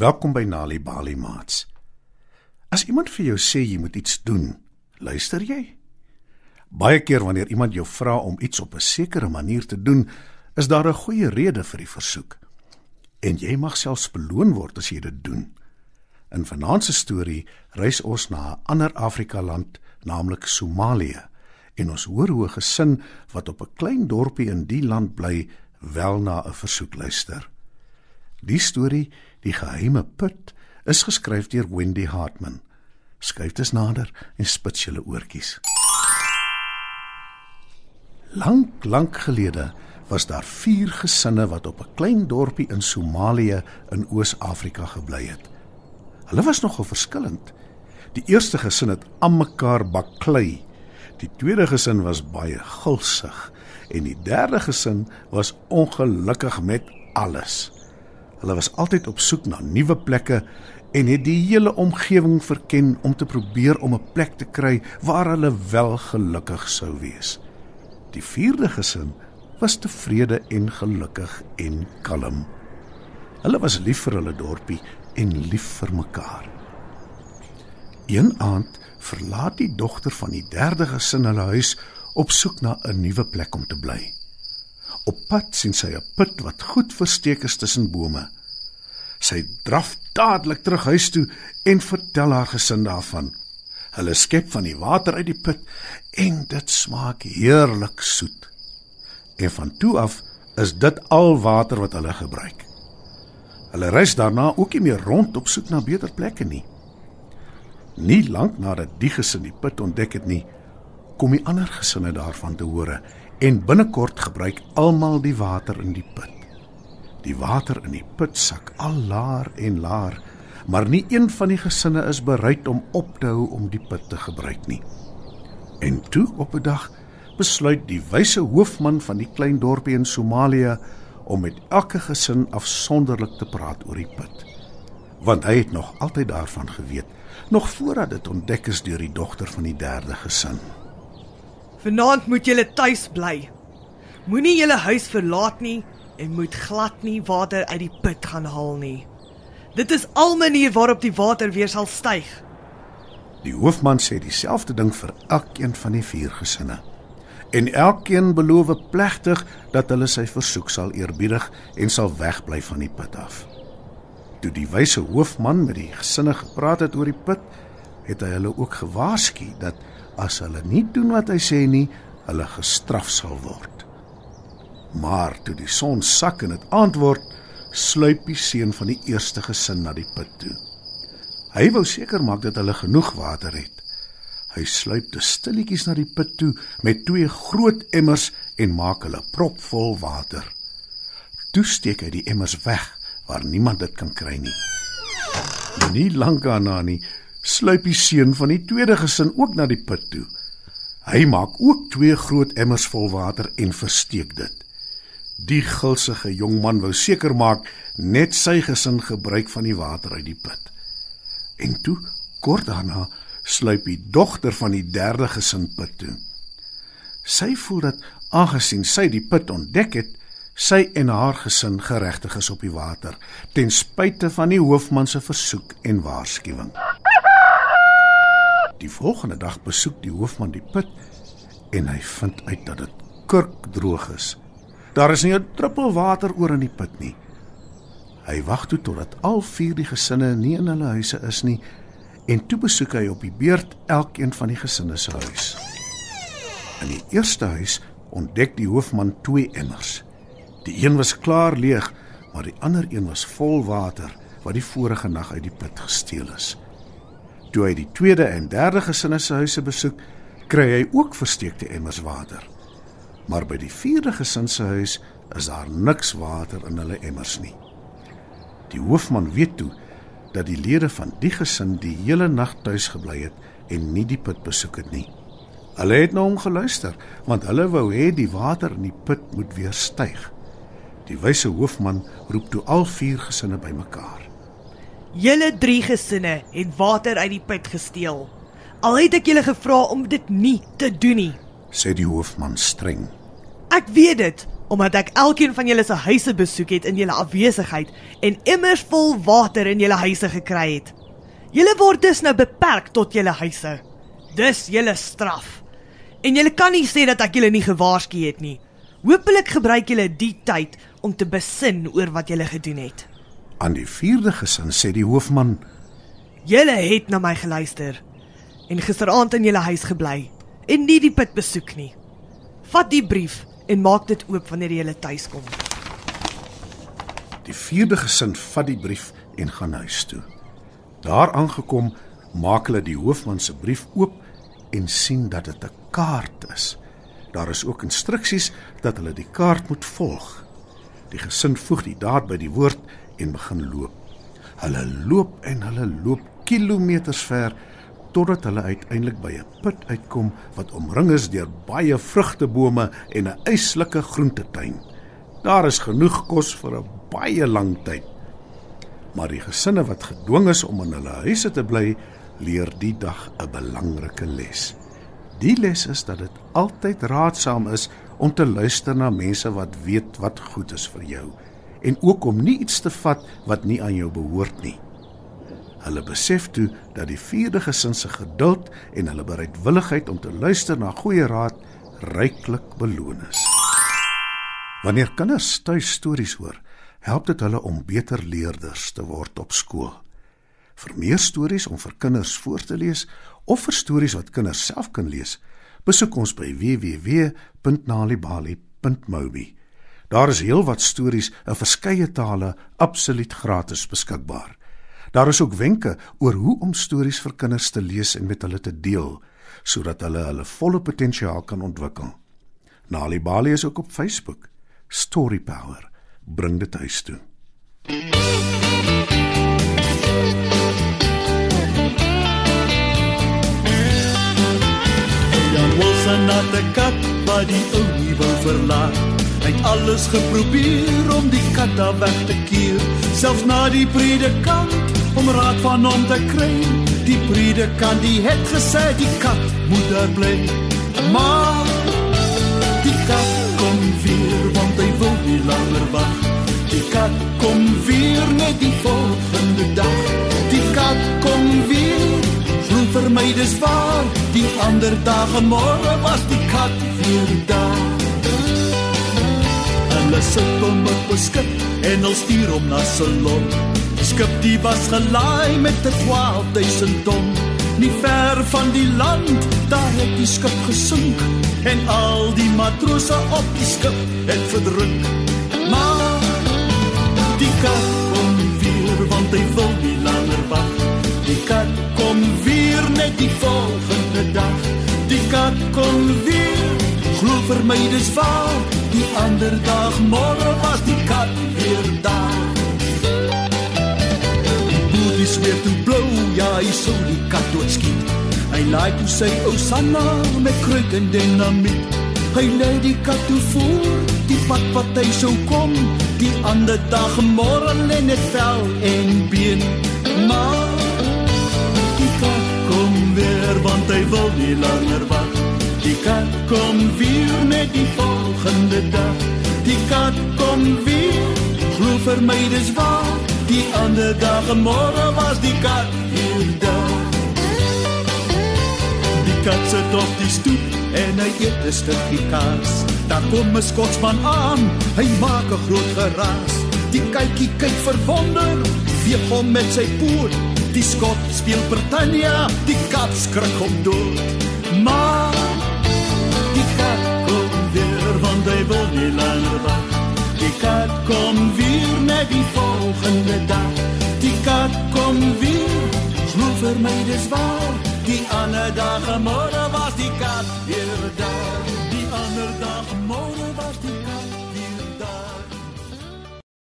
Welkom by Nali Bali Mats. As iemand vir jou sê jy moet iets doen, luister jy? Baie keer wanneer iemand jou vra om iets op 'n sekere manier te doen, is daar 'n goeie rede vir die versoek. En jy mag selfs beloon word as jy dit doen. In vanaand se storie reis ons na 'n ander Afrika land, naamlik Somalië, en ons hoor hoe 'n gesin wat op 'n klein dorpie in die land bly, wel na 'n versoek luister. Die storie, Die geheime put, is geskryf deur Wendy Hartman. Skryf dit nader en spits julle oortjies. Lank, lank gelede was daar vier gesinne wat op 'n klein dorpie in Somalië in Oos-Afrika gebly het. Hulle was nogal verskillend. Die eerste gesin het almekaar baklei. Die tweede gesin was baie gulsig en die derde gesin was ongelukkig met alles. Hulle was altyd op soek na nuwe plekke en het die hele omgewing verken om te probeer om 'n plek te kry waar hulle wel gelukkig sou wees. Die vierde gesin was tevrede en gelukkig en kalm. Hulle was lief vir hulle dorpie en lief vir mekaar. Een aand verlaat die dogter van die derde gesin hulle huis op soek na 'n nuwe plek om te bly. Op pad sien sy 'n put wat goed versteek is tussen bome. Sy draf dadelik terug huis toe en vertel haar gesin daarvan. Hulle skep van die water uit die put en dit smaak heerlik soet. En van toe af is dit al water wat hulle gebruik. Hulle reis daarna ook nie meer rond op soek na beter plekke nie. Nie lank nadat die gesin die put ontdek het nie, kom die ander gesinne daarvan te hore en binnekort gebruik almal die water in die put. Die water in die put sak al laer en laer, maar nie een van die gesinne is bereid om op te hou om die put te gebruik nie. En toe op 'n dag besluit die wyse hoofman van die klein dorpie in Somalië om met elke gesin afsonderlik te praat oor die put. Want hy het nog altyd daarvan geweet, nog voordat dit ontdek is deur die dogter van die derde gesin. Vanaand moet julle tuis bly. Moenie julle huis verlaat nie en moet glad nie water uit die put gaan haal nie. Dit is al manier waarop die water weer sal styg. Die hoofman sê dieselfde ding vir elkeen van die vier gesinne. En elkeen beloof plegtig dat hulle sy versoek sal eerbiedig en sal wegbly van die put af. Toe die wyse hoofman met die gesinne gepraat het oor die put, het hy hulle ook gewaarsku dat as hulle nie doen wat hy sê nie, hulle gestraf sal word. Maar toe die son sak en dit aand word, sluip die seun van die eerste gesin na die put toe. Hy wou seker maak dat hulle genoeg water het. Hy sluip te stilletjies na die put toe met twee groot emmers en maak hulle propvol water. Toe steek hy die emmers weg waar niemand dit kan kry nie. Nie lank daarna nie, sluip die seun van die tweede gesin ook na die put toe. Hy maak ook twee groot emmers vol water en versteek dit. Die gulsige jong man wou seker maak net sy gesin gebruik van die water uit die put. En toe, kort daarna, sluip die dogter van die derde gesin put toe. Sy voel dat aangesien sy die put ontdek het, sy en haar gesin geregtig is op die water ten spyte van die hoofman se versoek en waarskuwing. Die volgende dag besoek die hoofman die put en hy vind uit dat dit kurkdroog is. Daar is nie 'n druppel water oor in die put nie. Hy wag toe totdat al vier die gesinne nie in hulle huise is nie en toe besoek hy op die beurt elkeen van die gesinne se huis. In die eerste huis ontdek die hoofman twee emmers. Die een was klaar leeg, maar die ander een was vol water wat die vorige nag uit die put gesteel is. Toe hy die tweede en derde gesinne se huise besoek, kry hy ook versteekte emmers water. Maar by die vierde gesin se huis is daar niks water in hulle emmers nie. Die hoofman weet toe dat die lede van die gesin die hele nag tuis gebly het en nie die put besoek het nie. Hulle het na hom geluister want hulle wou hê die water in die put moet weer styg. Die wyse hoofman roep toe al vier gesinne bymekaar. Julle drie gesinne het water uit die put gesteel. Al het ek julle gevra om dit nie te doen nie, sê die hoofman streng. Ek weet dit, omdat ek elkeen van julle se huise besoek het in julle afwesigheid en emmers vol water in julle huise gekry het. Julle word dus nou beperk tot julle huise. Dis julle straf. En julle kan nie sê dat ek julle nie gewaarsku het nie. Hoopelik gebruik julle die tyd om te besin oor wat julle gedoen het. Aan die vierde gesin sê die hoofman: Julle het na my geluister en gisteraand in julle huis gebly en nie die put besoek nie. Vat die brief en maak dit oop wanneer jy tuis kom. Die vierde gesin vat die brief en gaan huis toe. Daar aangekom, maak hulle die hoofman se brief oop en sien dat dit 'n kaart is. Daar is ook instruksies dat hulle die kaart moet volg. Die gesin voeg die daad by die woord en begin loop. Hulle loop en hulle loop kilometers ver totdat hulle uiteindelik by 'n put uitkom wat omring is deur baie vrugtebome en 'n eislike groentetuin. Daar is genoeg kos vir 'n baie lang tyd. Maar die gesinne wat gedwing is om in hulle huise te bly, leer die dag 'n belangrike les. Die les is dat dit altyd raadsaam is om te luister na mense wat weet wat goed is vir jou en ook om nie iets te vat wat nie aan jou behoort nie. Hulle besef toe dat die vierde gesin se geduld en hulle bereidwilligheid om te luister na goeie raad ryklik beloon is. Wanneer kinders tuis stories hoor, help dit hulle om beter leerders te word op skool. Vir meer stories om vir kinders voor te lees of vir stories wat kinders self kan lees, besoek ons by www.nalibali.mobi. Daar is heelwat stories in verskeie tale absoluut gratis beskikbaar. Daar is ook wenke oor hoe om stories vir kinders te lees en met hulle te deel sodat hulle hulle volle potensiaal kan ontwikkel. Nali Bali is ook op Facebook. Story Power bring dit huis toe. Jan Wilson het 'n kat wat die ou nie wou verlaat. Hy het alles geprobeer om die kat daar weg te keer, selfs na die predikant om raad van hom te kry. Die predikant die het gesê die kat moet daar bly. Maar die kat kom weer want hy wil nie langer wag. Die kat kom weer net die volgende dag. Die kat kom weer. Glo vir my dis waar. Die ander dag môre was die kat weer daar. Hulle sit hom op 'n skip en hulle stuur hom na Salon skip die was gelaai met 'n 12000 ton. Nie ver van die land daar het die skip gesink en al die matrose op die skip het verdruk. Maar die kat kom weer want hy wil nie langer wag die kat kom weer net die volgende dag. Die kat kom weer glo vir my dis waar ander dag môre was die kat weer daar die sweer toe blou, ja, hy sou die kat doodskiet. Hy laai toe sy ou Sanna met kruik en dinamiet. Hy lei die kat toe voor, die pad wat hy sou kom. Die ander dag môre lê net vel en been. Maar die kat kom weer want hy wil nie langer wag. Die kat kom weer net die volgende dag. Die kat kom weer, glo vir my dis waar. Die ander dag en môre was die kat hier daar. Die kat sit op die stoep en hy eet 'n stukkie kaas. Daar kom 'n skotsman aan, hy maak 'n groot geraas. Die kykie kyk verwonder, veeg hom met sy poot. Die skot speel Britannia, die kat skrik hom dood. Maar wil nie langer wag. Die kat kom weer net die volgende dag. Die kat kom weer. Glo vir my dis waar. Die ander dag môre was die kat weer daar. Die ander dag môre die